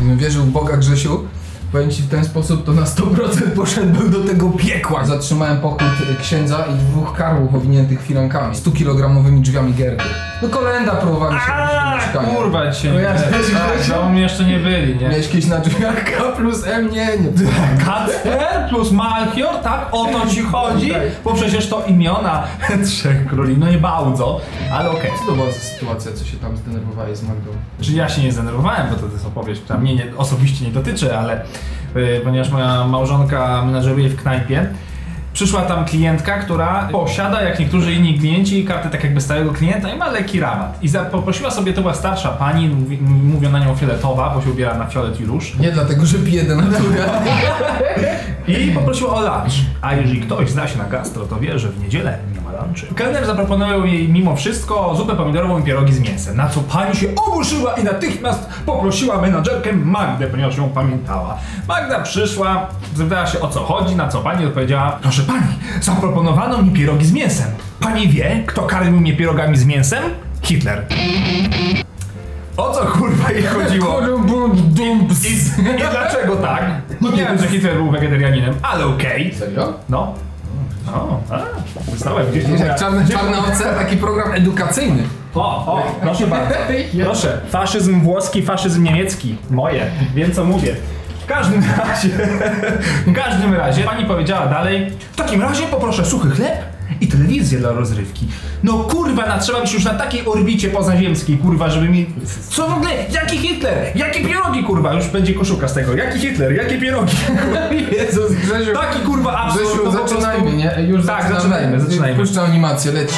Wierzył w Boga Grzesiu, powiem ci w ten sposób, to na 100% poszedłbym do tego piekła. Zatrzymałem pochód księdza i dwóch karłów owiniętych filankami, 100-kilogramowymi drzwiami gerby. No kolenda próbowali się A, do mieszkania. kurwa, dzisiaj No ja też Tak, u mnie jeszcze nie byli, nie? Miałeś kiedyś na drzwiach K plus M? Nie, nie. Kacper plus Malchior, tak? O to ci chodzi? Bo przecież to imiona trzech króli, no nie bardzo, ale okej. Co to była za sytuacja, co się tam zdenerwowałeś z Magdą? Czy ja się nie zdenerwowałem, bo to jest opowieść, która mnie nie, osobiście nie dotyczy, ale ponieważ moja małżonka menażeruje w knajpie, przyszła tam klientka, która posiada, jak niektórzy inni klienci, kartę tak jakby stałego klienta i ma lekki rabat. I poprosiła sobie, to była starsza pani, mówi, mówią na nią fioletowa, bo się ubiera na fiolet i róż. Nie dlatego, że pije denaturę. I poprosiła o lunch. A jeżeli ktoś zna się na gastro, to wie, że w niedzielę nie ma lunchy. Kelner zaproponował jej mimo wszystko zupę pomidorową i pierogi z mięsem, na co pani się oburzyła i natychmiast poprosiła menadżerkę Magdę, ponieważ ją pamiętała. Magda przyszła, zapytała się o co chodzi, na co pani odpowiedziała Proszę pani, zaproponowano mi pierogi z mięsem. Pani wie, kto karmił mnie pierogami z mięsem? Hitler. O co kurwa jej chodziło? I, I dlaczego tak? No nie wiem, że Hitler był wegetarianinem, ale okej. Serio? No. O, a, wystałem gdzieś Wiesz, jak czarne, czarne owce, taki program edukacyjny. O, o, proszę bardzo. Proszę, faszyzm włoski, faszyzm niemiecki. Moje, wiem co mówię. W każdym razie, w każdym razie, pani powiedziała dalej, w takim razie poproszę suchy chleb i telewizję dla rozrywki. No kurwa, na, trzeba być już na takiej orbicie pozaziemskiej, kurwa, żeby mi... Co w ogóle? Jaki Hitler? Jakie pierogi, kurwa? Już będzie koszulka z tego. Jaki Hitler? Jakie pierogi? Jezus, Grzesiu. Taki kurwa absurd. Grzesiu, no zaczynajmy, nie? Już Tak, zaczynajmy, zaczynajmy. Puszczę animację, leci.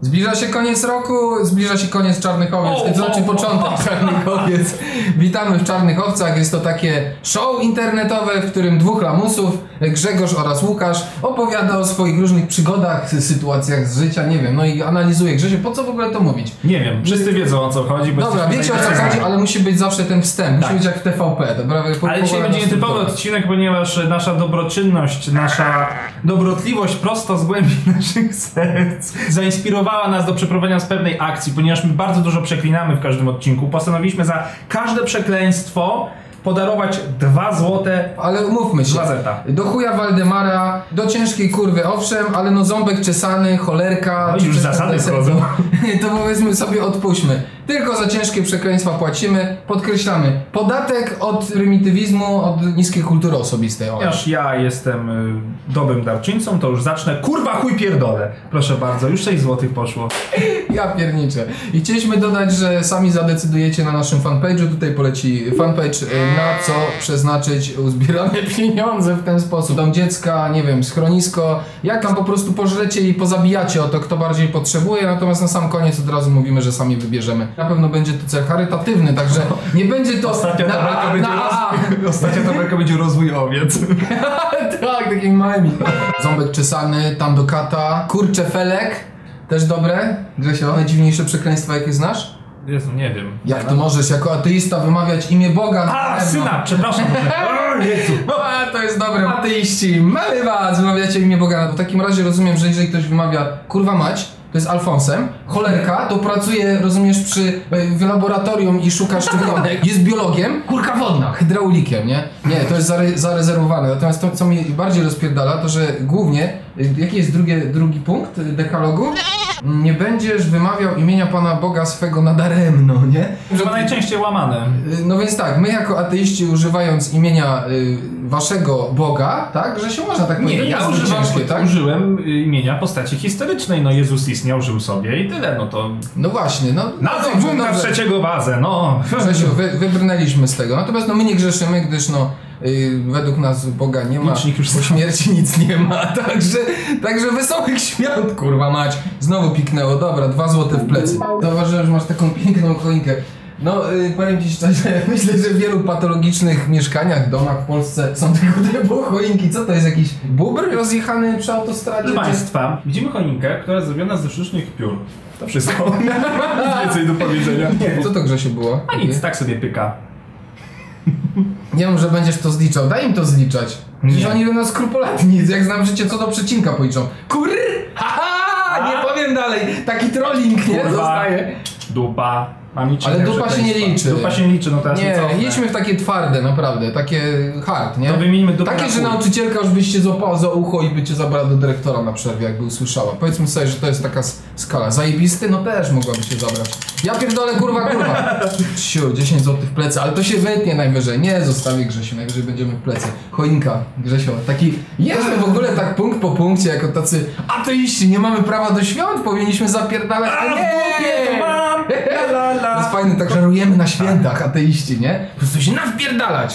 Zbliża się koniec roku, zbliża się koniec Czarnych Owiec, to znaczy początek. Czarnych Owiec. Witamy w Czarnych Owcach, jest to takie show internetowe, w którym dwóch lamusów, Grzegorz oraz Łukasz, opowiada o swoich różnych przygodach, sytuacjach z życia, nie wiem, no i analizuje. Grzesiu, po co w ogóle to mówić? Nie wiem, wszyscy wiedzą o co chodzi. Bo Dobra, wiecie o co chodzi, ale musi być zawsze ten wstęp, musi Tak. być jak w TVP, dobra? Po- Ale dzisiaj będzie nietypowy odcinek, ponieważ nasza dobroczynność, nasza dobrotliwość prosto z głębi naszych serc zainspirowała nas do przeprowadzenia z pewnej akcji, ponieważ my bardzo dużo przeklinamy w każdym odcinku. Postanowiliśmy za każde przekleństwo podarować dwa złote Ale umówmy się, Gazeta. do chuja Waldemara, do ciężkiej kurwy owszem, ale no ząbek czesany, cholerka... No już zasady tam wchodzą. To powiedzmy sobie odpuśćmy. Tylko za ciężkie przekleństwa płacimy, podkreślamy. Podatek od prymitywizmu, od niskiej kultury osobistej. O. Ponieważ ja jestem y, dobrym darczyńcą, to już zacznę. Kurwa, chuj pierdolę. Proszę bardzo, już 6 złotych poszło. Ja pierniczę. I chcieliśmy dodać, że sami zadecydujecie na naszym fanpage'u. Tutaj poleci fanpage, y, na co przeznaczyć uzbierane pieniądze w ten sposób. Dom dziecka, nie wiem, schronisko. Jak tam po prostu pożrecie i pozabijacie o to, kto bardziej potrzebuje. Natomiast na sam koniec od razu mówimy, że sami wybierzemy. Na pewno będzie to cel charytatywny, także nie będzie to Ostatnia na, tabelka będzie, na, a, roz... Ostatnia tabelka będzie rozwój owiec. tak, takim małym. Ząbek czesany, tam do kata. Kurcze felek. Też dobre? Grzesio, najdziwniejsze przekleństwa jakie znasz? Jezu, nie wiem. Jak to możesz jako ateista wymawiać imię Boga? na A, pewno? syna, przepraszam. O, Jezu. A, to jest dobre. Ateiści, mamy was, wymawiacie imię Boga. W takim razie rozumiem, że jeżeli ktoś wymawia kurwa mać, to jest Alfonsem. Cholerka, to pracuje, rozumiesz, przy, w laboratorium i szuka szczepionek. Jest biologiem. Kurka wodna. Hydraulikiem, nie? Nie, to jest zare, zarezerwowane. Natomiast to, co mnie bardziej rozpierdala, to że głównie, jaki jest drugie, drugi punkt dekalogu? Nie będziesz wymawiał imienia Pana Boga swego nadaremno, nie? Chyba najczęściej łamane. Y, No więc tak, my jako ateiści używając imienia y, waszego Boga, tak, że się można tak Nie, powiedzieć, ja jest używam, ciężkie, tak? użyłem y, imienia postaci historycznej. No Jezus istniał, żył sobie i tyle, no to... No właśnie, no. Na no dobrze. trzeciego wazę, no. Grzesiu, wy, wybrnęliśmy z tego. Natomiast no my nie grzeszymy, gdyż no według nas Boga nie ma. Licznik już po śmierci nic nie ma. Także, także wesołych świąt, kurwa mać. Znowu piknęło. Dobra, dwa złote w plecy. Zauważyłem, że masz taką piękną choinkę. No, y, powiem ci szczerze, myślę, że w wielu patologicznych mieszkaniach, domach w Polsce są tego typu choinki. Co to jest, jakiś bubr rozjechany przy autostradzie? Proszę Państwa, widzimy choinkę, która jest zrobiona ze sztucznych piór. To wszystko. Nic więcej do powiedzenia. Nie, Co to Grzesiu było? A nic, tak sobie pyka. Nie wiem, że będziesz to zliczał. Daj im to zliczać. Przecież Nie. oni będą skrupulatni. Jak znam życie, co do przecinka policzą. Kur... Haha! nie powiem dalej. Taki trolling, nie? Kurwa. Zostaje. Dupa. Mam Ale dupa się nie liczy. Dupa się nie liczy, no teraz Nie, cofnę. jedźmy w takie twarde, naprawdę, takie hard, nie? To wymieńmy dupę Takie, na że nauczycielka już byś cię złapała za ucho i by cię zabrała do dyrektora na przerwie, jakby usłyszała. Powiedzmy sobie, że to jest taka skala. Zajebisty? No też mogłaby się zabrać. Ja pierdolę, kurwa, kurwa. Siu, 10 zł w plecy, ale to się wytnie najwyżej. Nie, zostawię Grzesiu, najwyżej będziemy w plecy. Choinka, Grzesio, taki... Jedźmy w ogóle tak punkt po punkcie, jako tacy ateiści, nie mamy prawa do świąt, powinniśmy zapierdalać, a nie! La, la, To jest fajne, tak żarujemy na świętach, ateiści, nie? Po prostu się nawpierdalać.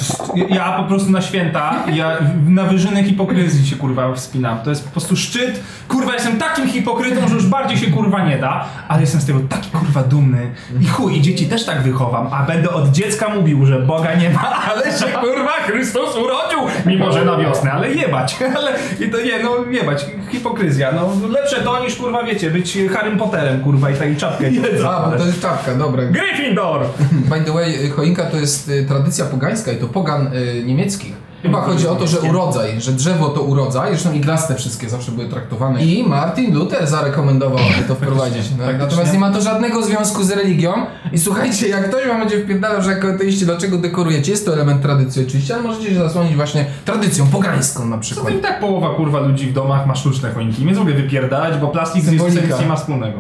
Ja po prostu na święta, ja na wyżyny hipokryzji się kurwa wspinam. To jest po prostu szczyt. Kurwa, jestem takim hipokrytą, że już bardziej się kurwa nie da, ale jestem z tego taki kurwa dumny. I chuj, i dzieci też tak wychowam, a będę od dziecka mówił, że Boga nie ma, ale się kurwa Chrystus urodził, mimo że na wiosnę, ale jebać. Ale i to nie, no jebać, hipokryzja. No lepsze to niż kurwa wiecie, być Harrym Potterem kurwa i taką czapkę. A, bo to jest czapka, dobra. Gryffindor! By the way, choinka to jest y, tradycja pogańska i to pogan y, niemieckich. Chyba chodzi o to, że urodzaj, że drzewo to urodzaj, zresztą iglaste wszystkie zawsze były traktowane. I Martin Luther zarekomendował, aby to wprowadzić. No, natomiast nie ma to żadnego związku z religią. I słuchajcie, jak ktoś wam będzie wpierdalał, że jako ateiści dlaczego dekorujecie, jest to element tradycji oczywiście, ale możecie się zasłonić właśnie tradycją pogańską na Co przykład. to i tak połowa kurwa ludzi w domach ma sztuczne choinki. Nie zrobię wypierdalać, bo plastik z Symbolika. nie ma wspólnego.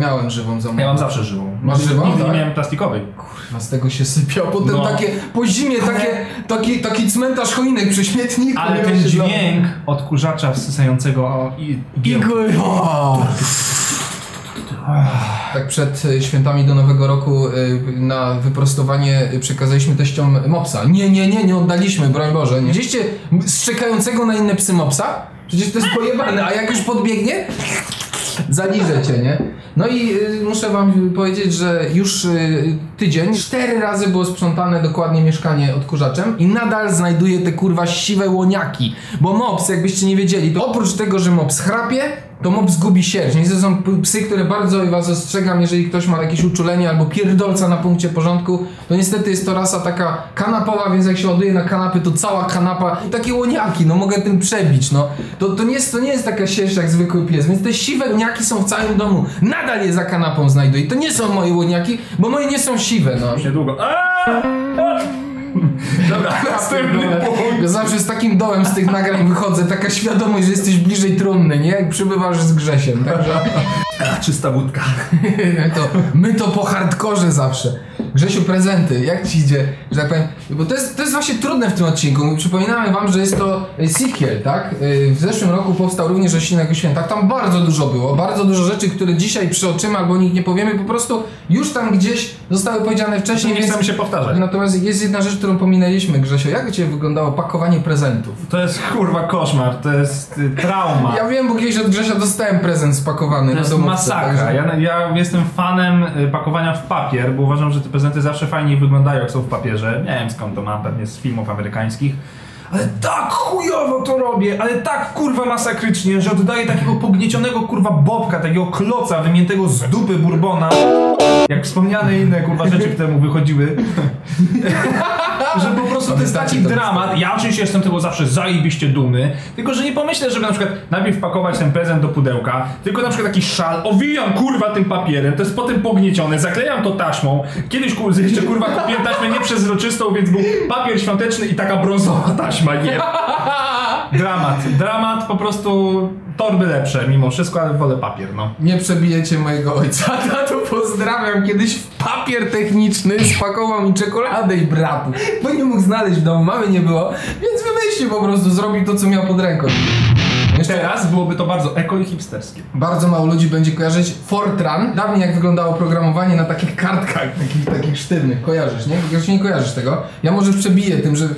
Miałem żywą za Ja mam zawsze żywą. Masz żywą, Nigdy tak? nie miałem plastikowej. Kurwa, z tego się sypiał. Potem No. takie, po zimie takie, taki, taki cmentarz choinek przy śmietniku. Ale ten dźwięk odkurzacza wsysającego i, I igieł. kurwa. Tak przed y, świętami do Nowego Roku y, na wyprostowanie przekazaliśmy teściom mopsa. Nie, nie, nie, nie oddaliśmy, broń Boże. Nie. Widzieliście strzekającego na inne psy mopsa? Przecież to jest pojebane, a jak już podbiegnie, zaliże cię, nie? No i y, muszę wam powiedzieć, że już y, tydzień, cztery razy było sprzątane dokładnie mieszkanie odkurzaczem i nadal znajduje te kurwa siwe łoniaki. Bo mops, jakbyście nie wiedzieli, to oprócz tego, że mops chrapie, to mops gubi sierść. Niestety są p- psy, które bardzo was ostrzegam, jeżeli ktoś ma jakieś uczulenie albo pierdolca na punkcie porządku, to niestety jest to rasa taka kanapowa, więc jak się ładuje na kanapy, to cała kanapa i takie łoniaki, no mogę tym przebić, no. To, to, nie jest, to nie jest taka sierść jak zwykły pies, więc te siwe łoniaki są w całym domu. Nadal je za kanapą znajduję to nie są moje łoniaki, bo moje nie są siwe, no. Już niedługo. Aaaa! Dobra, następny punkt. Zawsze z takim dołem z tych nagrań wychodzę, taka świadomość, że jesteś bliżej trumny, nie? Jak przybywasz z Grzesiem, także... A, czysta wódka. to, my to po hardkorze zawsze. Grzesiu, prezenty, jak ci idzie, że tak powiem, bo to jest, to jest właśnie trudne w tym odcinku. Przypominamy wam, że jest to y, sequel, tak? Y, W zeszłym roku powstał również o Silnego Świętach. Tam bardzo dużo było, bardzo dużo rzeczy, które dzisiaj przeoczymy albo nikt nie powiemy, po prostu już tam gdzieś zostały powiedziane wcześniej, Nie więc... chcemy się powtarzać. Natomiast jest jedna rzecz, którą pominęliśmy, Grzesio. Jak Ciebie wyglądało pakowanie prezentów? To jest kurwa koszmar, to jest y, trauma. Ja wiem, bo kiedyś od Grzesia dostałem prezent spakowany To na domówce. Masakra. Ja, ja jestem fanem y, pakowania w papier, bo uważam, że te prezenty zawsze fajniej wyglądają, jak są w papierze. Nie wiem skąd to mam, pewnie z filmów amerykańskich. Ale tak chujowo to robię, ale tak kurwa masakrycznie, że oddaję takiego pogniecionego kurwa bobka, takiego kloca wymiętego z dupy bourbona. Jak wspomniane inne kurwa rzeczy w temu wychodziły. że po prostu to jest taki dramat. Ja oczywiście jestem tego zawsze zajebiście dumny, tylko że nie pomyślę, żeby na przykład najpierw pakować ten prezent do pudełka, tylko na przykład taki szal, owijam kurwa tym papierem, to jest potem pogniecione, zaklejam to taśmą. Kiedyś kur- jeszcze kurwa kupiłem taśmę nieprzezroczystą, więc był papier świąteczny i taka brązowa taśma, Dramat, dramat, po prostu torby lepsze mimo wszystko, ale wolę papier, no. Nie przebijecie mojego ojca. Tato pozdrawiam. Kiedyś w papier techniczny spakował mi czekoladę i bratu. Bo nie mógł znaleźć w domu, mamy nie było, więc wymyślił po prostu, zrobił to, co miał pod ręką. Jeszcze Teraz byłoby to bardzo eko i hipsterskie. bardzo mało ludzi będzie kojarzyć Fortran. Dawniej jak wyglądało programowanie na takich kartkach, takich, takich sztywnych. Kojarzysz, nie? Już nie kojarzysz tego. Ja może przebiję tym, że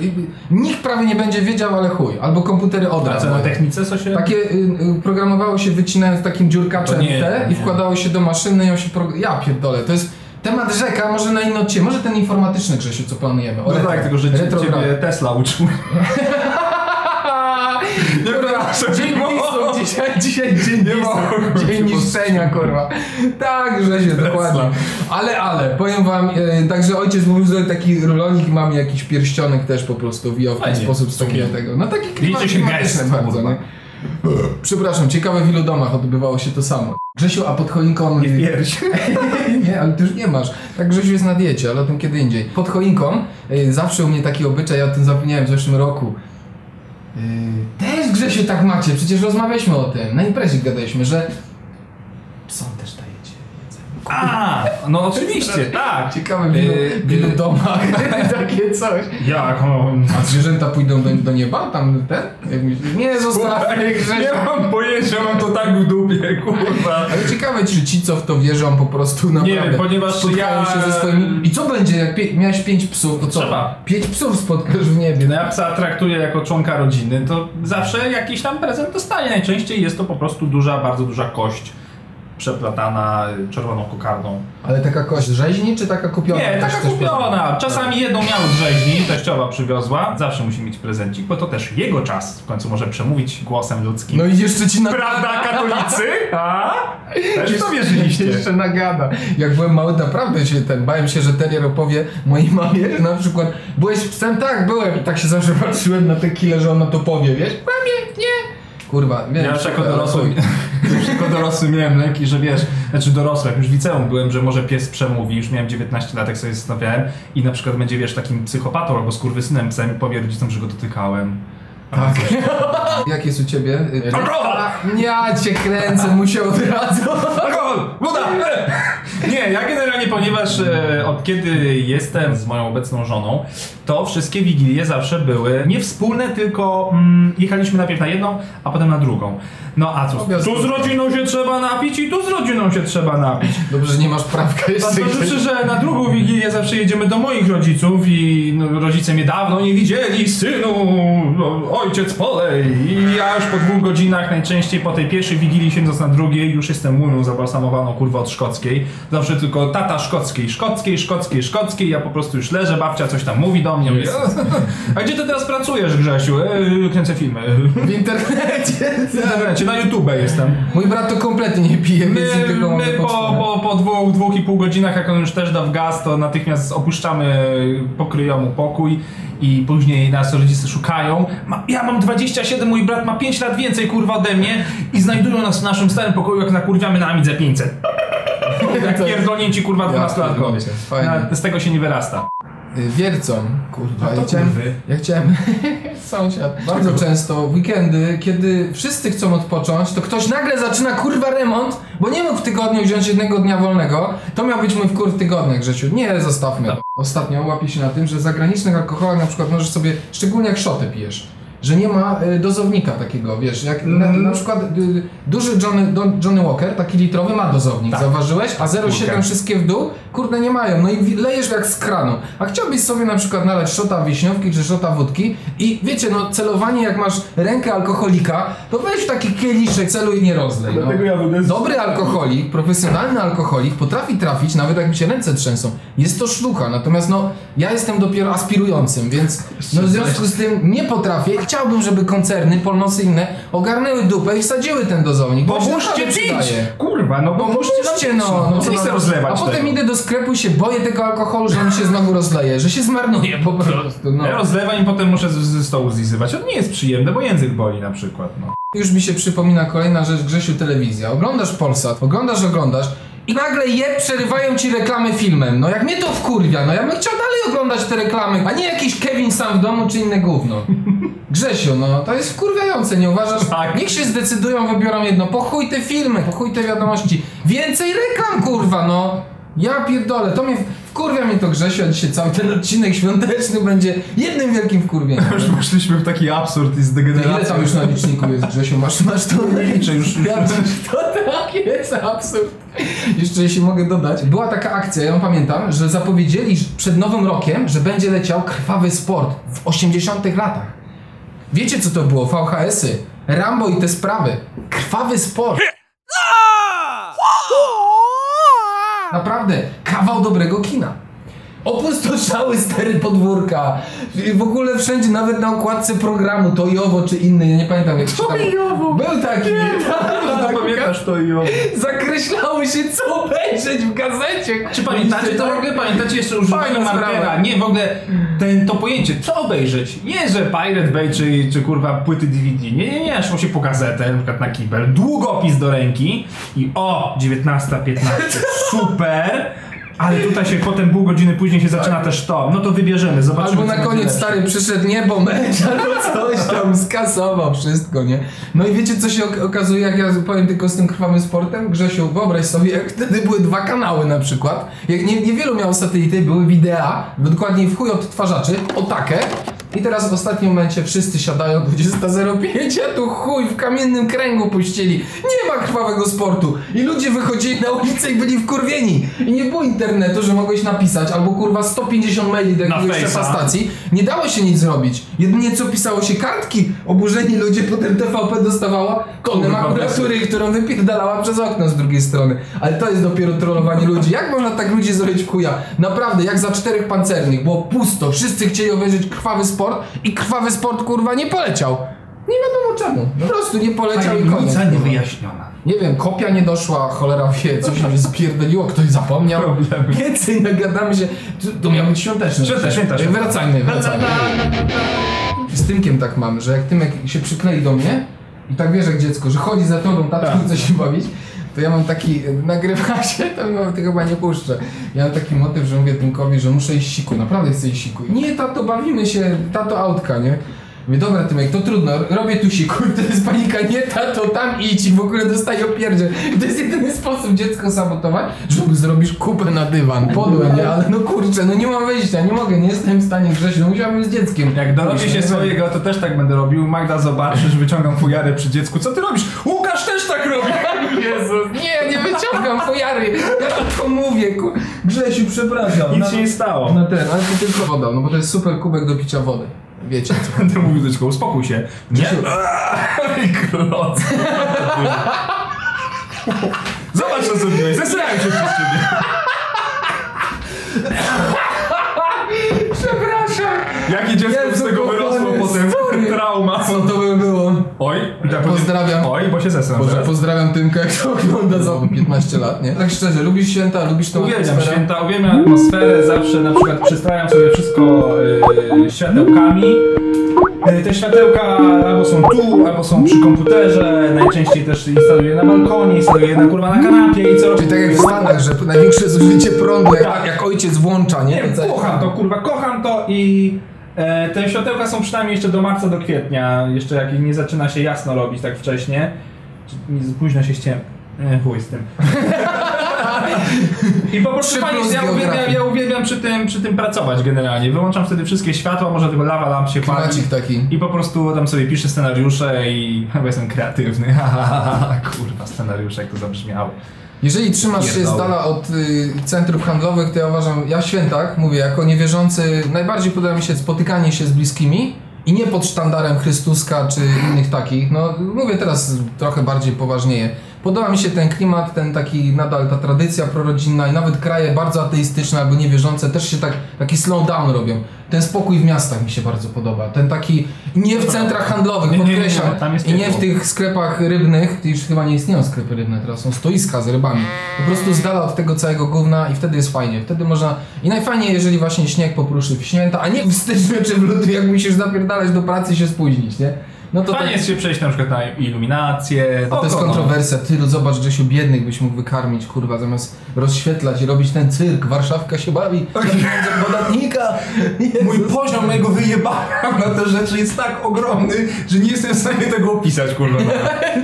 nikt prawie nie będzie wiedział, ale chuj. Albo komputery od razu. co na technice, co się... Takie y, y, programowało się wycinając takim dziurkaczem nie, te i nie. wkładało się do maszyny i on się pro... Ja pierdolę, to jest temat rzeka, może na inny odcinek, może ten informatyczny Grzesiu, co planujemy. O No retro. tak, tylko że ciebie Tesla uczył. Przepraszam, dzisiaj, dzisiaj dzień Nie dzień się niszczenia, kurwa. Tak, Grzesiu, dokładnie. Ale, ale, powiem wam, e, także ojciec mówił, że taki rulonik mam jakiś pierścionek też po prostu wijał w ten Fajnie, sposób z tego. No taki Liczy się klimatyczny gest, bardzo, kurwa. nie? Przepraszam, ciekawe w ilu domach odbywało się to samo. Grzesiu, a pod choinką... Nie nie, ale ty już nie masz. Tak Grzesiu jest na diecie, ale o tym kiedy indziej. Pod choinką y, zawsze u mnie taki obyczaj, ja o tym zapomniałem w zeszłym roku. Y, też Grzesiu tak macie, przecież rozmawialiśmy o tym. Na imprezie gadaliśmy, że psom też dajecie. A, no oczywiście, tak. Ciekawe w ilu, domach takie coś. Jak. A zwierzęta pójdą do, do nieba? Tam ten? Nie, zostawmy. Nie mam pojęcia, mam to tak w dupie, kurwa. Ale ciekawe, czy ci, co w to wierzą, po prostu naprawdę wiem, ponieważ spotkają ja- się ze swoimi... I co będzie, jak pie... miałeś pięć psów, to co? Trzeba. Pięć psów spotkasz w niebie. No ja psa traktuję jako członka rodziny, to zawsze jakiś tam prezent dostaje. Najczęściej jest to po prostu duża, bardzo duża kość przeplatana czerwoną kokardą. Ale taka kość rzeźni, czy taka kupiona? Nie, taka kupiona. Czasami jedną miał z rzeźni, teściowa przywiozła. Zawsze musi mieć prezencik, bo to też jego czas w końcu może przemówić głosem ludzkim. No i jeszcze ci na... Prawda, katolicy? A? Też w to wierzyliście. Jeszcze nagada. Jak byłem mały, naprawdę się ten, bałem się, że terrier opowie mojej mamie, że na przykład byłeś psem? Tak, byłem. I tak się zawsze patrzyłem na te kile, że ona to powie, wiesz? Mamie, nie. Kurwa, wiem. Ja już jako dorosły, już jako dorosły miałem lęki, że wiesz, znaczy dorosły, jak już w liceum byłem, że może pies przemówi, już miałem 19 lat, jak sobie zastanawiałem i na przykład będzie, wiesz, takim psychopatą albo skurwysynem psem i powie rodzicom, że go dotykałem. Tak. Jak jest u ciebie? Alkohol! Ja cię kręcę, mu się od razu. Alkohol! Woda! Nie, ja generalnie, ponieważ e, od kiedy jestem z moją obecną żoną, to wszystkie wigilie zawsze były nie wspólne, tylko mm, jechaliśmy najpierw na jedną, a potem na drugą. No a cóż, tu z rodziną się trzeba napić i tu z rodziną się trzeba napić. Dobrze, że nie masz prawka jeszcze. Zważywszy, że na drugą wigilię zawsze jedziemy do moich rodziców i no, rodzice mnie dawno nie widzieli, synu, no, ojciec polej. I ja już po dwóch godzinach, najczęściej po tej pierwszej wigilii siedząc na drugiej, już jestem mumią zabalsamowaną, kurwa, od szkockiej. Zawsze tylko tata szkockiej, szkockiej, szkockiej, szkockiej, ja po prostu już leżę, babcia coś tam mówi do mnie. A gdzie ty teraz pracujesz, Grzesiu? E, kręcę filmy. W internecie. Czy na YouTube jestem. Mój brat to kompletnie nie pije, więc My, tylko mogę my po, po, po dwóch, dwóch i pół godzinach, jak on już też da w gaz, to natychmiast opuszczamy pokryjomu pokój i później nas rodzice szukają. Ma, ja mam 27, mój brat ma 5 lat więcej kurwa ode mnie i znajdują nas w naszym starym pokoju, jak nakurwiamy na Amidze 500. Jak To- pierdolnięci kurwa Ja 12-latkowie. pierdolę, fajnie. Na- Z tego się nie wyrasta. Y, Wiercą, kurwa. Ja chciałem, ja chciałem, sąsiad, bardzo często w weekendy, kiedy wszyscy chcą odpocząć, to ktoś nagle zaczyna kurwa remont, bo nie mógł w tygodniu wziąć jednego dnia wolnego. To miał być mój wkurw tygodnia, Grzesiu. Nie, zostawmy. To. Ostatnio łapię się na tym, że w zagranicznych alkoholach na przykład możesz sobie, szczególnie jak szotę pijesz, że nie ma y, dozownika takiego, wiesz, jak na, Mhm. na przykład y, duży Johnny, Johnny Walker, taki litrowy ma dozownik, Tak. zauważyłeś? A 0,7 Kulkę. wszystkie w dół, kurde nie mają, no i lejesz jak z kranu. A chciałbyś sobie na przykład nalać szota wiśniówki czy szota wódki i wiecie, no celowanie jak masz rękę alkoholika, to weź w taki kieliszek, celuj i nie rozlej. No. Ja Dobry alkoholik, profesjonalny alkoholik potrafi trafić, nawet jak mi się ręce trzęsą. Jest to sztuka, natomiast no, ja jestem dopiero aspirującym, więc no, w związku z tym nie potrafię. Chciałbym, żeby koncerny polnosy inne ogarnęły dupę i wsadziły ten dozownik. bo on Pomóżcie naprawdę pić! Kurwa, no pomóżcie Pomóżcie, pić, no, no co nie chcę no, rozlewać A potem idę do sklepu i się boję tego alkoholu, że on się znowu rozleje, że się zmarnuje po prostu. No. Ja rozlewam i potem muszę z- ze stołu zlizywać. To nie jest przyjemne, bo język boli na przykład. No. Już mi się przypomina kolejna rzecz, Grzesiu, telewizja. Oglądasz Polsat, oglądasz, oglądasz i nagle je przerywają ci reklamy filmem. No jak mnie to wkurwia, no ja bym chciał dalej oglądać te reklamy, a nie jakiś Kevin sam w domu czy inne gówno. Grzesiu, no to jest wkurwiające, nie uważasz? Tak. Niech się zdecydują, wybiorą jedno. Po chuj te filmy, po chuj te wiadomości. Więcej reklam, kurwa, no. Ja pierdolę, to mnie wkurwia mnie to Grzesiu, a dzisiaj cały ten odcinek świąteczny będzie jednym wielkim wkurwieniem. Już poszliśmy w taki absurd i To ile tam już na liczniku jest, Grzesiu? Masz, masz to? Nie liczę już. Ja, to tak jest absurd. Jeszcze jeśli mogę dodać, była taka akcja, ja ją pamiętam, że zapowiedzieli że przed nowym rokiem, że będzie leciał krwawy sport w 80 latach. Wiecie co to było? VHS-y, Rambo i te sprawy. Krwawy sport. Naprawdę, kawał dobrego kina. Opustoszały stery podwórka. I W ogóle wszędzie, nawet na okładce programu, to Jowo czy inny, ja nie pamiętam jak się tam... Był taki. To pamiętasz to i Zakreślało się co obejrzeć w gazecie. Czy pamiętacie to w ogóle? Pamiętacie jeszcze używanie Fajna markera? Nie, w ogóle ten, to pojęcie, co obejrzeć? Nie, że Pirate Bay czy, czy kurwa płyty DVD. Nie, nie, nie, szło się po gazetę, na przykład na kibel, długopis do ręki i o, 19.15, super! Ale tutaj się potem pół godziny później się zaczyna też to. No to wybierzemy, zobaczymy. Albo na koniec stary przyszedł niebo mecz, albo coś tam skasował wszystko, nie? No i wiecie co się ok- okazuje, jak ja powiem tylko z tym krwawym sportem? Grzesiu, wyobraź sobie, jak wtedy były dwa kanały na przykład. Jak nie, niewielu miało satelity, były widea, dokładniej w chuj odtwarzaczy, o takie. I teraz w ostatnim momencie wszyscy siadają 20.05, a tu chuj w kamiennym kręgu puścili. Nie ma krwawego sportu. I ludzie wychodzili na ulicę i byli wkurwieni. I nie było internetu, że mogłeś napisać, albo kurwa 150 maili do jakiegoś szefa stacji. Nie dało się nic zrobić. Jedynie co pisało się kartki. Oburzeni ludzie potem TVP dostawała konę makulatury, którą wypierdalała przez okno z drugiej strony. Ale to jest dopiero trollowanie ludzi. Jak można tak ludzi zrobić w chuja? Naprawdę, jak za czterech pancernych. Było pusto. Wszyscy chcieli obejrzeć krwawy sport i krwawy sport kurwa nie poleciał. Nie wiadomo czemu. Po prostu nie poleciał i koniec. Tajemnica kurwa. niewyjaśniona. Nie wiem, kopia nie doszła, cholera wie, coś się spierdoliło, ktoś zapomniał. Więcej nagadamy się. To, miał być świąteczne. Świąte- świąteczne. Wracajmy, wracajmy. Z Tymkiem tak mamy, że jak Tymek się przyklei do mnie i tak wiesz jak dziecko, że chodzi za tobą, tato Tak. chce się bawić, to ja mam taki, nagrywa się, to chyba nie puszczę. Ja mam taki motyw, że mówię Tymkowi, że muszę iść siku, naprawdę chcę iść siku. Nie, tato, bawimy się, tato autka, nie? Mówię, dobra Tymek, to trudno, robię tu siku, to jest panika, nie tato, tam idź i w ogóle dostaję opierdzie. I to jest jedyny sposób dziecko sabotować, że zrobisz kupę na dywan, podłe, nie? Ale no kurczę, no nie mam wyjścia, nie mogę, nie jestem w stanie Grzesiu, no musiałbym z dzieckiem. Jak dorobię się swojego, to też tak będę robił. Magda zobaczy, że wyciągam fujarę przy dziecku. Co ty robisz? Łukasz też tak robi! Jezus, nie, nie wyciągam fojary, ja tylko mówię, ku... Grzesiu, przepraszam. Nic No- się nie stało. No ten, ale to tylko woda, no bo to jest super kubek do picia wody. Wiecie co. Będę mówił do dziecka, uspokój się. Nie? Zobacz co zrobiłeś, zesrałem się przez ciebie. Przepraszam! Jakie dziecko Jezu, z tego wyrosło potem? Trauma. Co to? Oj, i tak Pozdrawiam. Oj, bo się zesram Boże, pozdrawiam Tymka, jak to ogląda za 15 lat, nie? Tak szczerze, lubisz święta, lubisz tą Uwielbiam atmosferę? święta, uwielbiam atmosferę, zawsze na przykład przystrajam sobie wszystko yy, światełkami. Yy, te światełka albo są tu, albo są przy komputerze, najczęściej też instaluję na balkonie, instaluję na kurwa na kanapie i co Czyli tak jak w Stanach, że największe zużycie prądu, jak, Tak. jak ojciec włącza, nie? Nie, To kocham to, kurwa, kocham to i te światełka są przynajmniej jeszcze do marca, do kwietnia, jeszcze jak nie zaczyna się jasno robić tak wcześnie. Późno się ściem... E, chuj z tym. I po prostu fajnie, ja uwielbiam, ja uwielbiam przy tym, przy tym pracować generalnie. Wyłączam wtedy wszystkie światła, może tylko lawa lamp się pali. Taki. I po prostu tam sobie piszę scenariusze i chyba jestem kreatywny. Kurwa, scenariusze, jak to zabrzmiało. Jeżeli trzymasz się z dala od y, centrów handlowych, to ja uważam, ja w świętach, mówię, jako niewierzący, najbardziej podoba mi się spotykanie się z bliskimi i nie pod sztandarem Chrystuska czy innych takich. No, mówię teraz trochę bardziej poważnieje. Podoba mi się ten klimat, ten taki nadal ta tradycja prorodzinna i nawet kraje bardzo ateistyczne albo niewierzące też się tak, taki slow down robią. Ten spokój w miastach mi się bardzo podoba. Ten taki, nie w centrach handlowych, Nie, nie, nie, podkreślam, tam jest i nie w tych sklepach rybnych, już chyba nie istnieją sklepy rybne, teraz są stoiska z rybami. Po prostu z dala od tego całego gówna i wtedy jest fajnie. Wtedy można. I najfajniej, jeżeli właśnie śnieg popruszy w święta, a nie w styczniu czy w lutym, jak musisz zapierdalać do pracy i się spóźnić, nie? No to Fajnie tak. jest się przejść na przykład na iluminację. A to jest no. kontrowersja. Ty, no zobacz, że się biednych byś mógł wykarmić, kurwa, zamiast rozświetlać i robić ten cyrk. Warszawka się bawi. pieniądze podatnika. Mój poziom mojego wyjebania na te rzeczy jest tak ogromny, że nie jestem w stanie tego opisać, kurwa.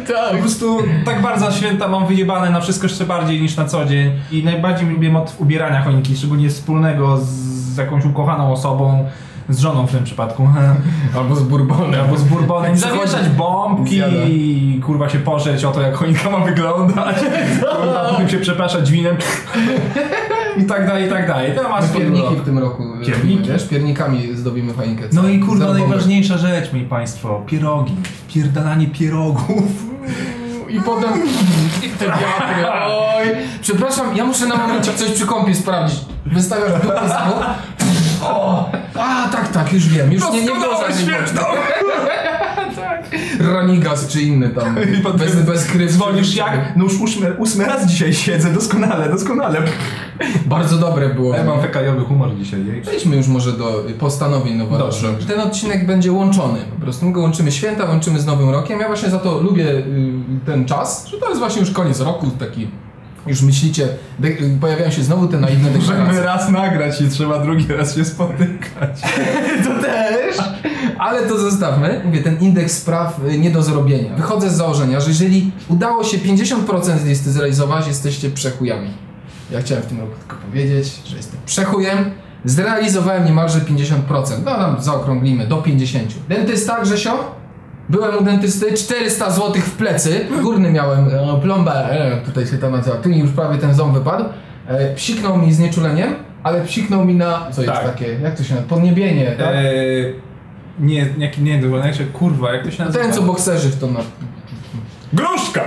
Po Tak. prostu tak bardzo święta mam wyjebane na wszystko jeszcze bardziej niż na co dzień. I najbardziej lubię motyw ubierania choinki, szczególnie wspólnego z jakąś ukochaną osobą, z żoną w tym przypadku. Albo z bourbonem. Albo z bourbonem. Przychodzi- Zawieszać bombki i kurwa się pożeć o to, jak choinka ma wyglądać. kurwa, się przepraszać winem. I tak dalej, i tak dalej. To masz pierniki w tym roku. e, Pierniki? Wiesz, piernikami zdobimy choinkę. No i kurwa najważniejsza rzecz, mi państwo, pierogi, wpierdalanie pierogów. I potem... I te wiatry, oj. Przepraszam, ja muszę na momencie coś przy kąpie sprawdzić. wystawiasz dupę z. O, a tak, tak, już wiem, już nie, nie było Doskonałe, żadnej świetne. Ranigas czy inny tam, bez, bez kryw. Dzwonisz jak? No już ósmy, ósmy raz dzisiaj siedzę, doskonale, doskonale. Bardzo dobre było. Ja mam fekajowy humor dzisiaj. jej. Przejdźmy już może do postanowień noworocznych. Dobrze. Ten odcinek będzie łączony. Po prostu my go łączymy święta, łączymy z Nowym Rokiem. Ja właśnie za to lubię y, ten czas, że to jest właśnie już koniec roku, taki już myślicie, pojawiają się znowu te naiwne Możemy deklaracje. raz nagrać i trzeba drugi raz się spotykać. To też! Ale to zostawmy. Mówię, ten indeks spraw y, nie do zrobienia. Wychodzę z założenia, że jeżeli udało się 50% z listy zrealizować, jesteście przechujami. Ja chciałem w tym roku tylko powiedzieć, że jestem przechujem. Zrealizowałem niemalże 50%. No tam zaokrąglimy do 50%. Dentysta Grzesio? Byłem u dentysty, 400 zł w plecy. Górny miałem e, plombę, e, tutaj się to nazywa. Tu mi już prawie ten ząb wypadł. E, psiknął mi znieczuleniem, ale psiknął mi na. Co jest Tak. takie? Jak to się nazywa? Podniebienie, tak? Eee, nie, nie, nie, nie, jak się, kurwa, jak to się nazywa? Ten, co bokserzy w to na... Gruszka!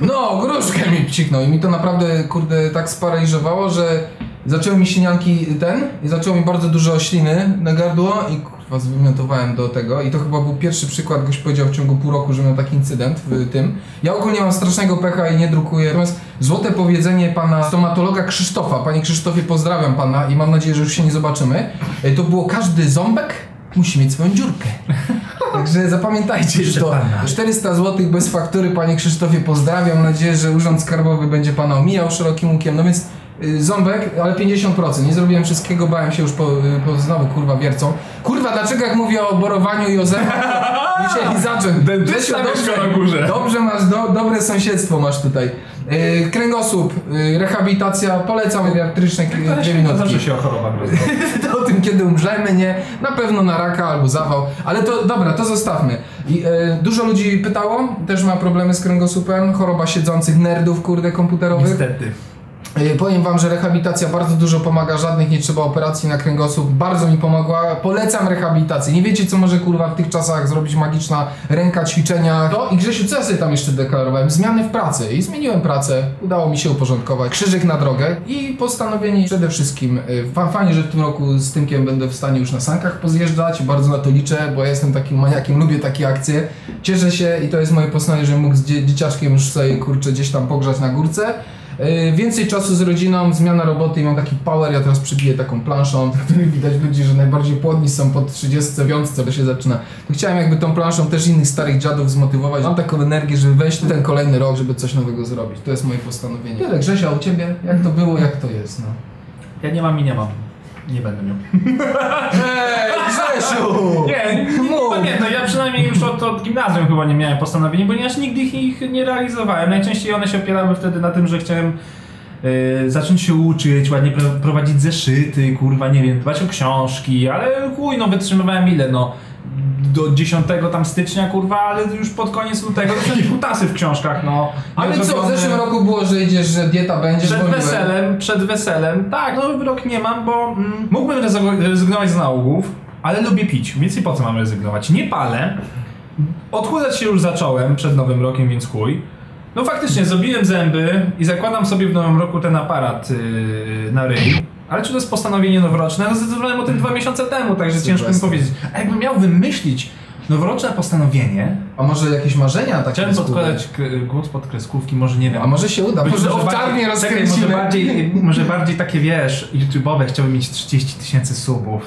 No, gruszkę mi psiknął i mi to naprawdę, kurde, tak sparaliżowało, że zaczęły mi sinianki ten i zaczęło mi bardzo dużo śliny na gardło i kurwa zwymiotowałem do tego i to chyba był pierwszy przykład, goś powiedział w ciągu pół roku, że miał taki incydent w tym. Ja ogólnie mam strasznego pecha i nie drukuję, natomiast złote powiedzenie pana stomatologa Krzysztofa, panie Krzysztofie pozdrawiam pana i mam nadzieję, że już się nie zobaczymy, E, to było każdy ząbek musi mieć swoją dziurkę. Także zapamiętajcie Proszę to. pana. 400 zł bez faktury, panie Krzysztofie, pozdrawiam. Mam nadzieję, że Urząd Skarbowy będzie pana omijał szerokim łukiem. No więc ząbek, ale 50%. Nie zrobiłem wszystkiego, bałem się już po, y, po znowu kurwa wiercą. Kurwa, dlaczego jak mówię o borowaniu i o zębach, musieli zacząć. Dentysta mieszka na górze. Dobrze masz, do, dobre sąsiedztwo masz tutaj. Y, kręgosłup, y, rehabilitacja, polecam geriatryczne y, dwie minutki. Zawsze się o chorobach. To o tym, kiedy umrzemy, nie? Na pewno na raka albo zawał. Ale to dobra, to zostawmy. I, dużo ludzi pytało, też ma problemy z kręgosłupem, choroba siedzących nerdów, kurde, komputerowych. Niestety. E, Powiem wam, że rehabilitacja bardzo dużo pomaga, żadnych nie trzeba operacji na kręgosłup, bardzo mi pomogła. Polecam rehabilitację. Nie wiecie, co może kurwa w tych czasach zrobić magiczna ręka, ćwiczenia. No i Grzesiu, co ja sobie tam jeszcze deklarowałem? Zmiany w pracy. I zmieniłem pracę, udało mi się uporządkować. Krzyżyk na drogę i postanowienie przede wszystkim. fa- Fajnie, że w tym roku z Tymkiem będę w stanie już na sankach pozjeżdżać. Bardzo na to liczę, bo ja jestem takim maniakiem, lubię takie akcje. Cieszę się i to jest moje postanowienie, że mógł z dzie- dzieciaczkiem już sobie kurczę gdzieś tam pogrzać na górce. Yy, Więcej czasu z rodziną, zmiana roboty i mam taki power, ja teraz przybiję taką planszą, w której widać ludzi, że najbardziej płodni są po 35, to się zaczyna. To chciałem jakby tą planszą też innych starych dziadów zmotywować. Mam taką energię, żeby wejść w ten kolejny rok, żeby coś nowego zrobić. To jest moje postanowienie. Tyle, Grzesia, u Ciebie? Jak to było, jak to jest, no? Ja nie mam i nie mam. Nie będę miał. Ej, Grzesiu! Nie, nie, Mów. nie, no ja przynajmniej już od, od gimnazjum chyba nie miałem postanowień, ponieważ nigdy ich, ich nie realizowałem. Najczęściej one się opierały wtedy na tym, że chciałem e, zacząć się uczyć, ładnie pro- prowadzić zeszyty, kurwa, nie wiem, dbać o książki, ale chuj, no wytrzymywałem ile, no do 10 tam stycznia, kurwa, ale już pod koniec lutego to są kutasy w książkach, no. Ale co, w zeszłym roku było, że idziesz, że dieta będzie, Przed weselem, przed weselem, tak, nowy rok nie mam, bo mm, mógłbym rezygn- rezygnować z nałogów, ale lubię pić, więc i po co mam rezygnować? Nie palę, odchudzać się już zacząłem przed nowym rokiem, więc chuj. No faktycznie, zrobiłem zęby i zakładam sobie w nowym roku ten aparat yy, na ryj. Ale czy to jest postanowienie noworoczne? No zdecydowałem o tym dwa miesiące temu, także ciężko mi powiedzieć. A jakbym miał wymyślić noworoczne postanowienie, A może jakieś marzenia takie chciałem podkładać głos pod kreskówki, może nie wiem. A może się uda, Być może w bardziej- czarnie czekaj, może rozkręcimy. bardziej, może bardziej takie, wiesz, YouTube'owe, chciałbym mieć 30 tysięcy subów.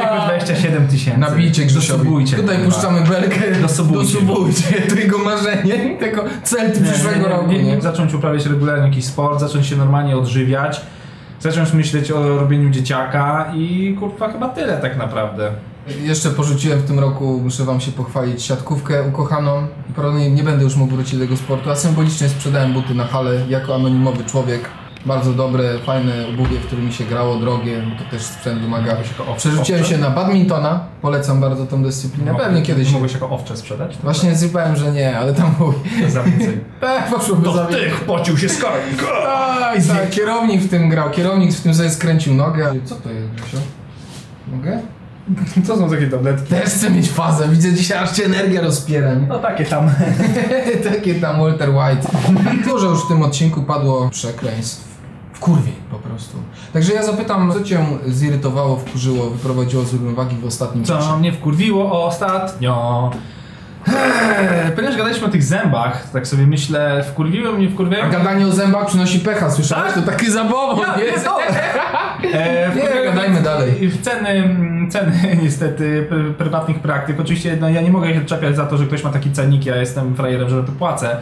Tylko 27 tysięcy. Nabijcie Grzesiowi. Tutaj kurwa. puszczamy belkę. Dosubujcie. Dosubujcie. To jego marzenie, tego cel przyszłego nie, roku, nie, nie? nie, Zacząć uprawiać regularnie jakiś sport, zacząć się normalnie odżywiać, zacząć myśleć o robieniu dzieciaka i kurwa chyba tyle tak naprawdę. Jeszcze porzuciłem w tym roku, muszę wam się pochwalić, siatkówkę ukochaną. Prawdopodobnie nie będę już mógł wrócić do tego sportu, a symbolicznie sprzedałem buty na halę jako anonimowy człowiek. Bardzo dobre, fajne obuwie, w którym mi się grało, drogie, bo to też sprzęt wymaga. Przerzuciłem się na badmintona, polecam bardzo tą dyscyplinę, pewnie kiedyś. Mogłeś jako owcze sprzedać? Właśnie zjebałem, że nie, ale tam był. Za więcej. Tak, poszłoby za tych pocił się skarb. Aj, tak, kierownik w tym grał, kierownik w tym sobie skręcił nogę. Co to jest, Grzesio? Mogę? To są takie tabletki. Też chcę mieć fazę, widzę dzisiaj aż cię energia rozpiera. No takie tam. Takie tam Walter White. Dużo już w tym odcinku padło przekleństw. W kurwie po prostu. Także ja zapytam, co cię zirytowało, wkurzyło, wyprowadziło z równowagi w ostatnim czasie? Co mnie wkurwiło ostatnio? Eee, ponieważ gadaliśmy o tych zębach, tak sobie myślę, wkurwiło mnie, A wkurwiają... gadanie o zębach przynosi pecha, słyszałeś? Tak? To taki zabawą Ja jest. pierdolę. E, Nie, gadajmy dalej. w Ceny, ceny niestety pr- prywatnych praktyk. Oczywiście no, ja nie mogę się czepiać za to, że ktoś ma taki cennik, ja jestem frajerem, że to płacę.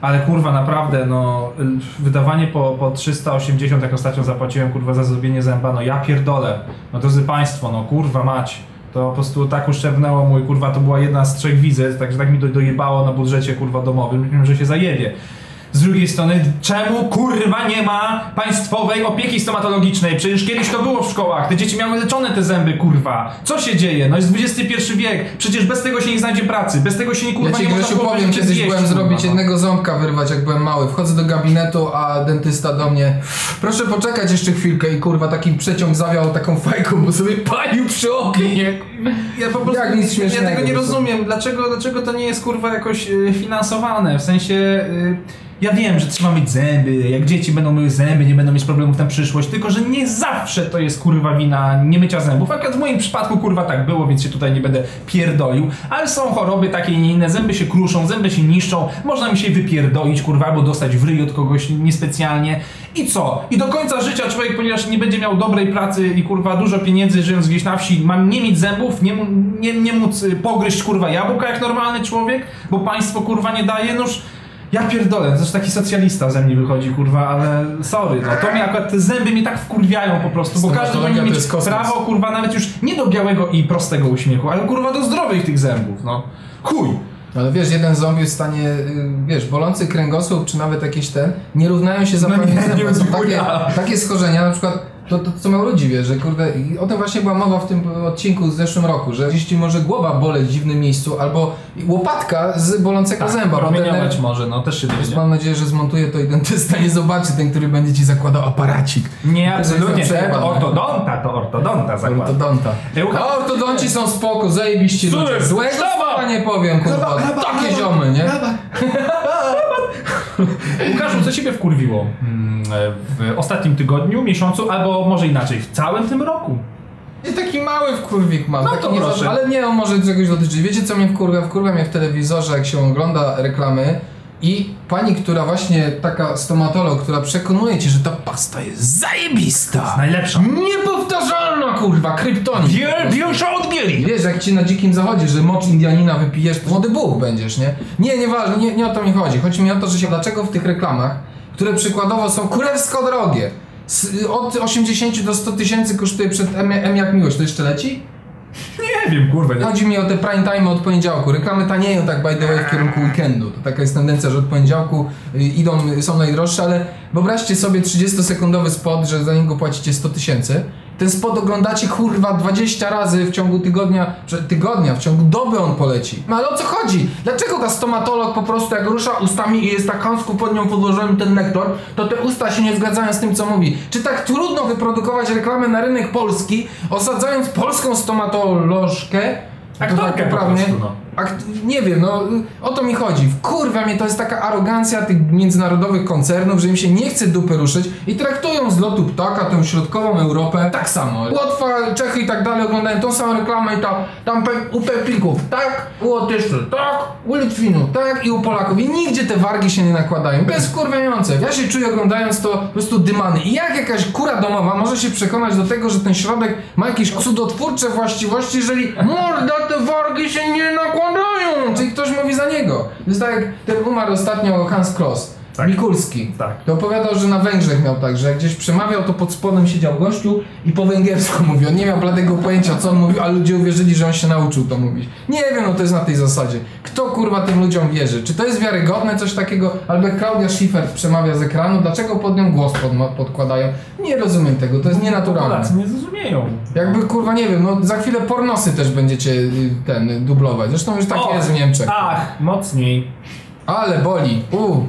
Ale kurwa naprawdę, no wydawanie po, po 380, jak ostatnio zapłaciłem kurwa za zrobienie zęba, no ja pierdolę. No drodzy Państwo, no kurwa mać. To po prostu tak uszczernęło mój kurwa, to była jedna z trzech wizyt, także tak mi do, dojebało na budżecie kurwa domowym, myślałem, że się zajebie. Z drugiej strony, czemu kurwa nie ma państwowej opieki stomatologicznej? Przecież kiedyś to było w szkołach, te dzieci miały leczone te zęby, kurwa. Co się dzieje? No jest XXI wiek, przecież bez tego się nie znajdzie pracy, bez tego się nie kurwa Ja nie można było powiem, kiedyś byłem zrobić no. jednego ząbka wyrwać, jak byłem mały. Wchodzę do gabinetu, a dentysta do mnie proszę poczekać jeszcze chwilkę i kurwa taki przeciąg zawiał taką fajką, bo sobie palił przy oknie. Ja po prostu Jak nic ja tego nie rozumiem. Dlaczego, dlaczego to nie jest kurwa jakoś y, finansowane? W sensie. Y, ja wiem, że trzeba mieć zęby, jak dzieci będą miały zęby, nie będą mieć problemów na przyszłość, tylko że nie zawsze to jest kurwa wina niemycia zębów. Akurat w moim przypadku kurwa tak było, więc się tutaj nie będę pierdolił, ale są choroby takie i nie inne, zęby się kruszą, zęby się niszczą, można mi się wypierdolić kurwa, albo dostać w ryj od kogoś niespecjalnie. I co? I do końca życia człowiek, ponieważ nie będzie miał dobrej pracy i kurwa dużo pieniędzy żyjąc gdzieś na wsi, ma nie mieć zębów, nie, nie, nie móc y, pogryźć kurwa jabłka jak normalny człowiek, bo państwo kurwa nie daje, noż ja pierdolę, też taki socjalista ze mnie wychodzi, kurwa, ale sorry, no to mnie akurat te zęby mnie tak wkurwiają po prostu, bo każdy powinien mieć prawo, kurwa, nawet już nie do białego i prostego uśmiechu, ale kurwa do zdrowych tych zębów, no. Chuj! Ale wiesz, jeden jest w stanie, y, wiesz, bolący kręgosłup, czy nawet jakieś ten, nie równają się za No nie, nie chuja. takie, takie schorzenia, na przykład to, to co mało ludzi wie, że kurde, i o tym właśnie była mowa w tym odcinku w zeszłym roku, że gdzieś ci może głowa boleć w dziwnym miejscu, albo łopatka z bolącego zęba. Tak, promieniować nerw- może, no też się Więc dowie. mam nadzieję, że zmontuje to i dentysta nie zobaczy ten, który będzie ci zakładał aparacik. Nie, absolutnie, To jest to ortodonta, to ortodonta zakłada. Ortodonta. Łukasz, A ortodonci są spoko, zajebiści Słuchaj, ludzie. Złego słowa nie powiem, kurwa. Takie ziomy, nie? Łukaszu, co ciebie wkurwiło mm, w ostatnim tygodniu, miesiącu, albo może inaczej, w całym tym roku? I taki mały wkurwik mam, No to nie proszę. ale nie, on może czegoś dotyczy. Wiecie co mnie wkurwia? Wkurwia mnie w telewizorze, jak się ogląda reklamy i pani, która właśnie, taka stomatolog, która przekonuje ci, że ta pasta jest zajebista. Najlepsza. Niepowtarzalna, kurwa, kryptonik. Biel, bielsza od bieli. Wiesz, jak ci na dzikim zachodzie, że mocz Indianina wypijesz, to młody Bóg będziesz, nie? Nie, nieważne, nie, nie o to mi chodzi. Chodzi mi o to, że się dlaczego w tych reklamach, które przykładowo są kurewsko drogie, z, od 80 do 100 tysięcy kosztuje przed M, M jak miłość, to jeszcze leci? Wiem, kurwa. Nie. Chodzi mi o te prime time od poniedziałku. Reklamy tanieją tak by the way w kierunku weekendu. To taka jest tendencja, że od poniedziałku y, idą, y, są najdroższe, ale wyobraźcie sobie 30-sekundowy spot, że za niego płacicie 100 tysięcy. Ten spot oglądacie kurwa 20 razy w ciągu tygodnia, że tygodnia, w ciągu doby on poleci. No ale o co chodzi? Dlaczego ta stomatolog po prostu jak rusza ustami i jest tak chamsko pod nią podłożony ten lektor, to te usta się nie zgadzają z tym co mówi? Czy tak trudno wyprodukować reklamę na rynek polski, osadzając polską stomatolożkę? Aktorkę tak po poprawnie. prostu, no. Akt- nie wiem, no o to mi chodzi. Kurwa mnie to jest taka arogancja tych międzynarodowych koncernów, że im się nie chce dupy ruszyć i traktują z lotu ptaka tę środkową Europę tak samo. Łotwa, Czechy i tak dalej oglądają tą samą reklamę i tam, u Peplików, tak, u Łotyszy, tak, u Litwinów, tak i u Polaków. I nigdzie te wargi się nie nakładają. Wkurwiające. Ja się czuję oglądając to po prostu dymany. I jak jakaś kura domowa może się przekonać do tego, że ten środek ma jakieś cudotwórcze właściwości, jeżeli morda te wargi się nie nakładają, czyli ktoś mówi za niego. To jest tak jak ten umarł ostatnio Hans Kloss. Tak. Mikulski. Tak. To opowiadał, że na Węgrzech miał tak, że jak gdzieś przemawiał, to pod spodem siedział gościu i po węgiersku mówił. On nie miał bladego pojęcia, co on mówił, ale ludzie uwierzyli, że on się nauczył to mówić. Nie wiem, no to jest na tej zasadzie. Kto kurwa tym ludziom wierzy? Czy to jest wiarygodne coś takiego? Albo Klaudia Schiffer przemawia z ekranu, dlaczego pod nią głos pod, podkładają? Nie rozumiem tego, to jest nienaturalne. Polacy nie zrozumieją. Jakby kurwa nie wiem, no za chwilę pornosy też będziecie y, ten dublować. Zresztą już tak O! jest w Niemczech. Ach, mocniej. Ale boli. U.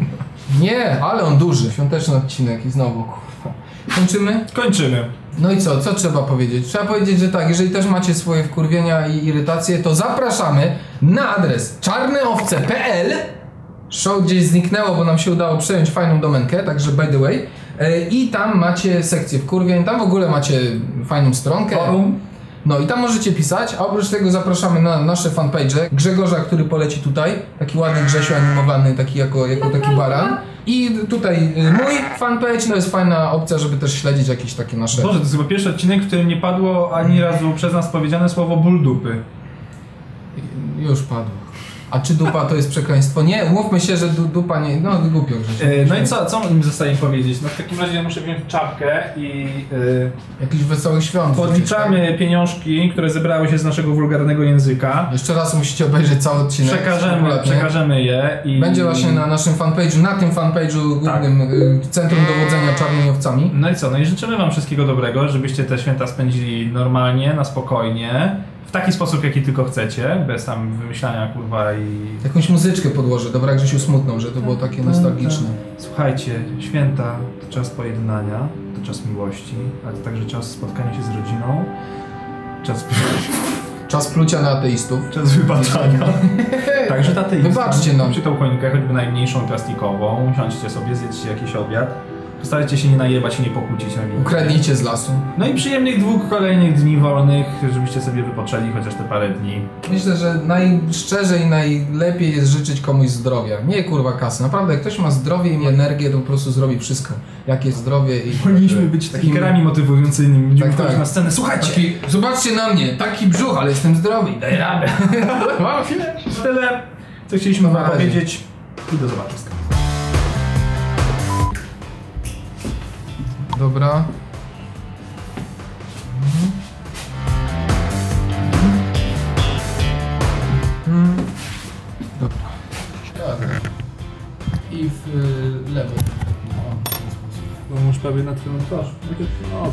Nie, ale on duży. Świąteczny odcinek i znowu kurwa. Kończymy? Kończymy. No i co? Co trzeba powiedzieć? Trzeba powiedzieć, że tak, jeżeli też macie swoje wkurwienia i irytacje, to zapraszamy na adres czarneowce.pl Show gdzieś zniknęło, bo nam się udało przejąć fajną domenkę, także by the way. E, I tam macie sekcję wkurwień, tam w ogóle macie fajną stronkę. Forum. No i tam możecie pisać, a oprócz tego zapraszamy na nasze fanpage. Grzegorza, który poleci tutaj, taki ładny Grzesiu animowany, taki jako, jako taki baran. I tutaj y, mój fanpage, to jest fajna opcja, żeby też śledzić jakieś takie nasze... Boże, to jest chyba pierwszy odcinek, w którym nie padło ani razu przez nas powiedziane słowo ból dupy. Już padło. A czy dupa to jest przekleństwo? Nie, umówmy się, że du, dupa nie... No głupio Grzesiu. E, no i co, co mi zostaje powiedzieć? No w takim razie ja muszę wziąć czapkę i e, Jakiś wesoły świąt. podliczamy pieniążki, które zebrały się z naszego wulgarnego języka. Jeszcze raz musicie obejrzeć cały odcinek. Przekażemy, kompletnie. przekażemy je i... Będzie właśnie na naszym fanpage'u, na tym fanpage'u głównym y, Centrum Dowodzenia Czarnymi Owcami. No i co, no i życzymy wam wszystkiego dobrego, żebyście te święta spędzili normalnie, na spokojnie, w taki sposób, jaki tylko chcecie, bez tam wymyślania kurwa i... Jakąś muzyczkę podłożę, dobra Grzesiu smutną, że to było takie nostalgiczne. Słuchajcie, święta to czas pojednania, to czas miłości, ale to także czas spotkania się z rodziną, czas, Czas plucia na ateistów. czas wybaczania. Także taty Wybaczcie nam. Przy tą choinkę, choćby najmniejszą plastikową, usiądźcie sobie, zjedzcie jakiś obiad. Postarajcie się nie najebać i nie pokłócić na nim. Ukradnijcie z lasu. No i przyjemnych dwóch kolejnych dni wolnych, żebyście sobie wypoczęli chociaż te parę dni. Myślę, że najszczerzej, najlepiej jest życzyć komuś zdrowia. Nie kurwa kasy. Naprawdę, jak ktoś ma zdrowie i energię, to po prostu zrobi wszystko. Jakie zdrowie i... Powinniśmy być takim- speakerami motywującymi, Tak, tak. na scenę. Słuchajcie! Taki, zobaczcie na mnie, taki brzuch, ale jestem zdrowy. Daj radę. Mam chwilę. Tyle, co chcieliśmy wam powiedzieć. I do zobaczenia. Dobra. Mhm. Dobra. Tak. I w y, lewo. Bo już prawie na twoją twarz.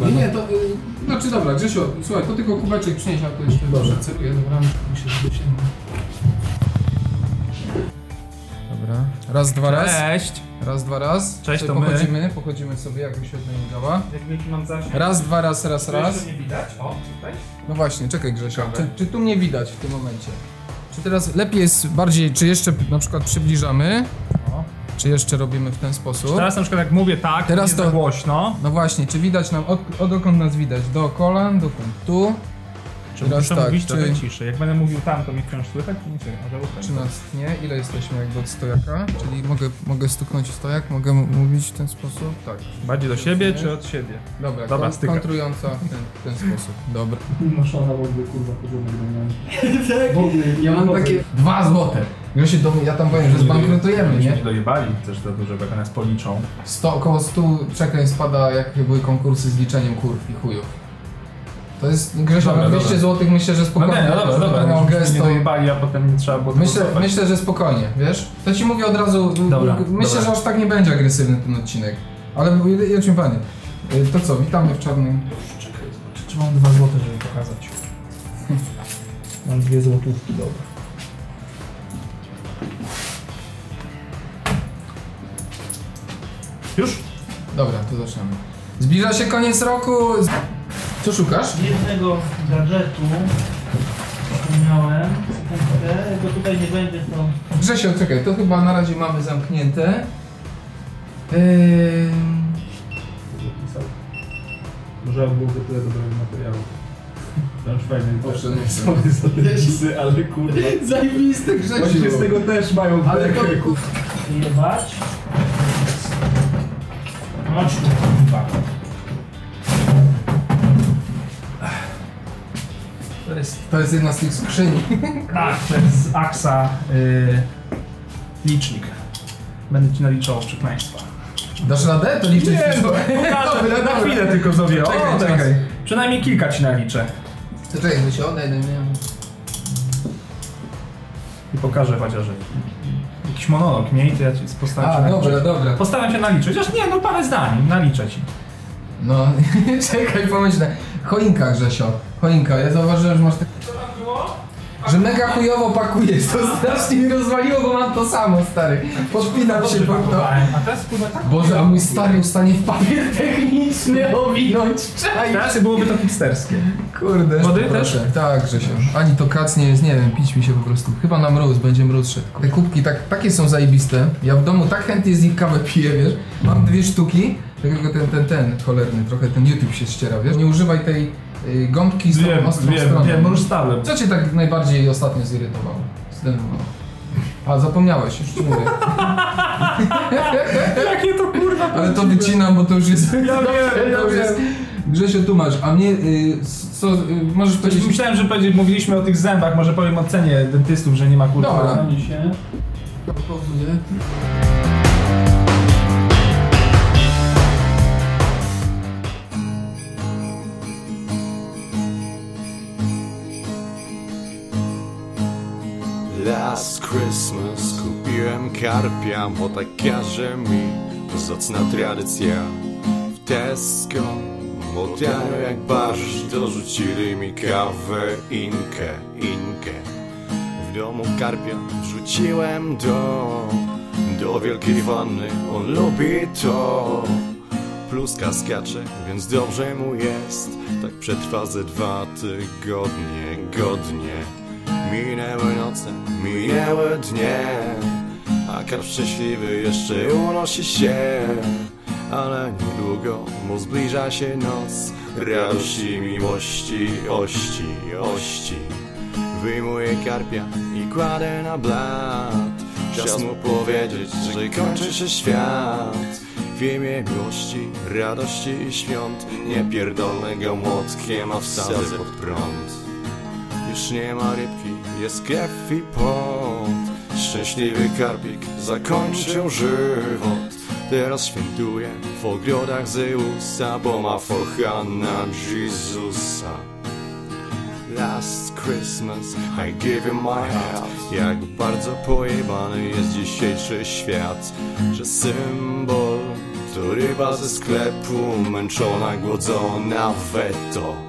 No, Nie, nie, to... Y, znaczy dobra, Grzesiu, słuchaj, to tylko kubeczek przynieś, a to jeszcze dobrze celuję. Dobra, muszę się dosięgnąć. Dobra. Raz, dwa, raz. Cześć! Raz, dwa, raz. Cześć, Sobie to my. pochodzimy, pochodzimy sobie, jak wyświetlenie działa. Jak wielki mam zasięg? Raz, dwa, raz, raz, raz. nie widać? O, tutaj. No właśnie, czekaj Grzesio, Ciekawe. czy, czy tu mnie widać w tym momencie? Czy teraz lepiej jest bardziej, czy jeszcze na przykład przybliżamy, O. czy jeszcze robimy w ten sposób? Teraz na przykład jak mówię tak, Teraz jest to- za głośno. No właśnie, czy widać nam, od, od dokąd nas widać? Do kolan, dokąd tu? Czy Teraz muszę tak, mówić czy- trochę ciszej? Jak będę mówił tam, to mnie wciąż słychać? Czy nie słychać? Może. Czy nas nie? Ile jesteśmy jakby od stojaka? Czyli mogę, mogę stuknąć w stojak, mogę mówić w ten sposób? Tak. Bardziej do siebie, czy od siebie? Dobra, Dobra, kon- kontrująca w ten, w ten sposób. Dobra. Masz ona w ogóle kurwa porządek do W ogóle, ja mam takie... Dwa złote. Grzesiu, to ja tam powiem, że zbankrutujemy, nie? Nie dojebali też za dużo, bo jak nas policzą. 100, około 100 przekleństw spada, jak były konkursy z liczeniem kurw i chujów. To jest, Grzesio, Dobra, na 200 dobra. zł myślę, że No spokojnie. nie, no dobra, dobra. nie to... dojebali, a potem nie trzeba było Myślę, myślę, że spokojnie, wiesz? To ci mówię od razu, Dobra, myślę, dobra. że aż tak nie będzie agresywny ten odcinek. Ale jedźmy panie. Y, To co, witamy w czarnym... Czekaj, czy mam dwa złote, żeby pokazać. Mam dwie złotówki, dobra. Już? Dobra, to zaczynamy. Zbliża się koniec roku. Co szukasz? jednego gadżetu jak go tutaj nie będzie to... Grzesio, czekaj, to chyba na razie mamy zamknięte. Yy... Może byłoby tyle dobrego materiału. To już fajny Owszem, nie te pisy, ale kurwa. Zajebisty Właśnie z tego też mają Ale to... jebać. Chodź tu, kurwa. To jest... To jest jedna z tych skrzyni. Tak, to jest z Axa y, licznik. Będę ci naliczał przekleństwa. Dasz radę? To liczyć Nie, no, pokażę, na chwilę tylko zrobię. O, Czekaj, teraz. czekaj. Przynajmniej kilka ci naliczę. To czekaj, Grzesio, daj, daj, daj. I pokażę chociaż, że jakiś monolog miej, to ja ci postaram się A, naliczyć. dobra, dobra. Postaram się naliczyć, aż nie, no parę zdań, naliczę ci. No, czekaj, pomyślę. Choinka, Grzesio. Choinka, ja zauważyłem, że masz tak... Co tam było? Że mega chujowo pakujesz, to strasznie mi rozwaliło, bo mam to samo, stary. Podpinam się pod to. A teraz kurwa tak. Boże, a mój stary w stanie w papier techniczny owinąć, czaj. Teraz byłoby to hipsterskie. Kurde, Wody proszę. Tak, Grzesio. Ani to kac nie jest, nie wiem, pić mi się po prostu. Chyba na mróz, będzie mróz szedł. Te kubki tak, takie są zajebiste. Ja w domu tak chętnie z nich kawę piję, wiesz. Mam dwie sztuki takiego ten, ten, ten cholerny, trochę ten YouTube się ściera, wiesz? Nie używaj tej y, gąbki z tą Wiem, ostrą wiem, stroną. wiem, już stałem. Co cię tak najbardziej ostatnio zirytowało? Zdenerwowało? A, zapomniałeś, już ci mówię. Jakie to kurwa Ale to wycinam, bo to już jest... Ja wiem, ja to już wiem. jest... Grzesiu, tu masz, a mnie, y, co, y, możesz powiedzieć... Myślałem, że powiedzieć, mówiliśmy o tych zębach, może powiem o cenie dentystów, że nie ma kurwa. Dobra. Zamień się. Last Christmas kupiłem karpia, bo tak każe mi zacna tradycja. W Tesco, tanio jak barsz, dorzucili mi kawę, inkę, inkę. W domu karpia wrzuciłem do, do wielkiej wanny, on lubi to. Pluska skacze, więc dobrze mu jest, tak przetrwa ze dwa tygodnie, godnie. Minęły noce, minęły dnie A karp szczęśliwy jeszcze unosi się. Ale niedługo mu zbliża się noc Radości, miłości, ości, ości. Wyjmuję karpia i kładę na blat. Czas mu powiedzieć, że kończy się świat. W imię miłości, radości i świąt. Nie pierdolę go młotkiem, a wsadzę pod prąd. Już nie ma rybki, jest krew i pot Szczęśliwy karpik zakończył żywot. Teraz świętuje w ogrodach Zeusa Bo ma focha na Jezusa. Last Christmas I gave him my heart. Jak bardzo pojebany jest dzisiejszy świat Że symbol to ryba ze sklepu Męczona, głodzona, weto